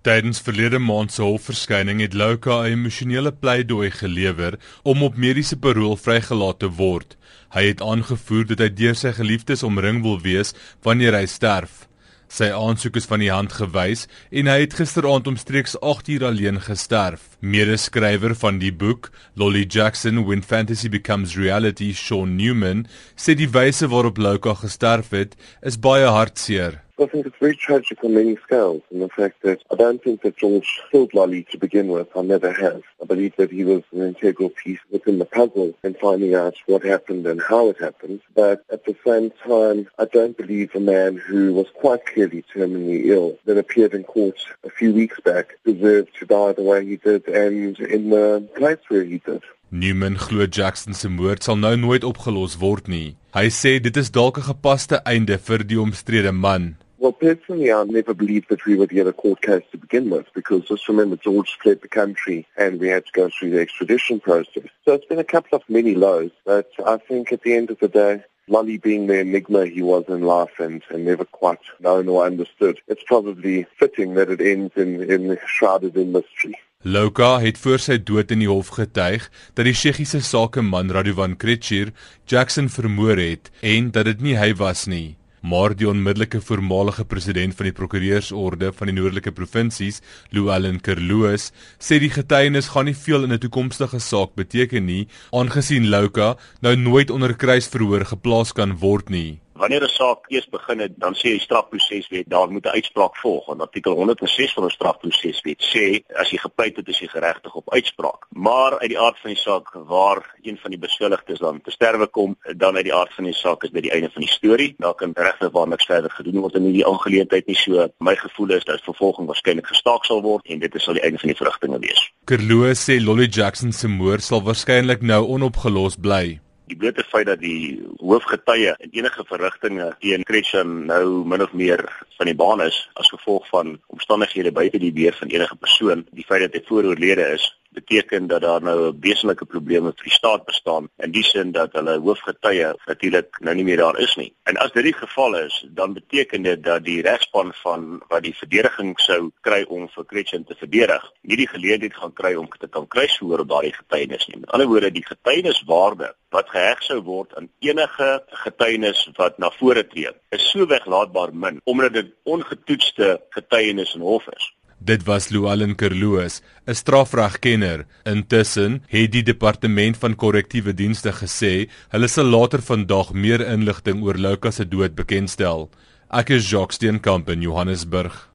Tydens verlede maand se hofverskyning het Louka 'n emosionele pleidooi gelewer om op mediese parol vrygelaat te word. Hy het aangevoer dat hy deur sy geliefdes omring wil wees wanneer hy sterf. Sy aansoek is van die hand gewys en hy het gisteraand omstreeks 8 uur alleen gesterf. Medeskrywer van die boek, Lolly Jackson When Fantasy Becomes Reality, Sean Newman, sê die wyse waarop Louka gesterf het, is baie hartseer. I think it's very tragic on many scales, and the fact that I don't think that George killed Lolly to begin with. I never have. I believe that he was an integral piece within the puzzle in finding out what happened and how it happened. But at the same time, I don't believe a man who was quite clearly terminally ill that appeared in court a few weeks back deserved to die the way he did and in the place where he did. Newman glo Jackson se moord sal nou nooit opgelos word nie. Hy sê dit is dalk 'n gepaste einde vir die omstrede man. Well, personally, I never believed that we would get a court case to begin with because just remember George fled the country and we had to go through the extradition process. So it's been a couple of many lows, but I think at the end of the day, Lolly being the enigma he was in life and, and never quite known or understood, it's probably fitting that it ends in, in shrouded in mystery. Louka het voor sy dood in die hof getuig dat die Tsjechiese sakeman Radovan Krejcir Jackson vermoor het en dat dit nie hy was nie. Maar die onmiddellike voormalige president van die prokureursorde van die noordelike provinsies, Louwelen Kerloos, sê die getuienis gaan nie veel in 'n toekomstige saak beteken nie, aangesien Louka nou nooit onder kruisverhoor geplaas kan word nie. Wanneer 'n saak eers begin het, dan sê die strafproseswet daar moet 'n uitspraak volg. En artikel 106 van die strafproseswet sê as jy gepleit het, is jy geregtig op uitspraak. Maar uit die aard van die saak waar een van die beskuldigdes dan te sterwe kom, dan uit die aard van die saak is dit die einde van die storie. Daar kan regtig waar niks verder gedoen word in hierdie aangeleentheid nie. So my gevoel is dat vervolging waarskynlik gestaak sal word en dit sal die einde van die vrugtinge wees. Kerloe sê Lolly Jackson se moord sal waarskynlik nou onopgelos bly die blote feit dat die hoofgetuie in enige verrigtinge teen Christian nou min of meer van die baan is as gevolg van omstandighede buite die beheer van enige persoon, die feit dat hy vooroorlede is, beteken dat daar nou 'n wesenlike probleem met die staat bestaan in die sin dat hulle hoofgetuie natuurlik nou nie meer daar is nie. En as dit die geval is, dan beteken dit dat die regspan van wat die verdediging sou kry om vir Christian te verdedig, nie die geleentheid gaan kry om te kan kruisvoer op daardie getuienis nie. Met ander woorde, die getuieniswaarde wat geheg sou word aan enige getuienis wat na vore tree, is so weglaatbaar min omdat dit ongetoetste getuienis in hof is. Dit was Lualen Kerloos, 'n strafregkenner. Intussen het die departement van korrektiewe dienste gesê hulle sal later vandag meer inligting oor Lukas se dood bekendstel. Ek is Jacques Steenkamp in Johannesburg.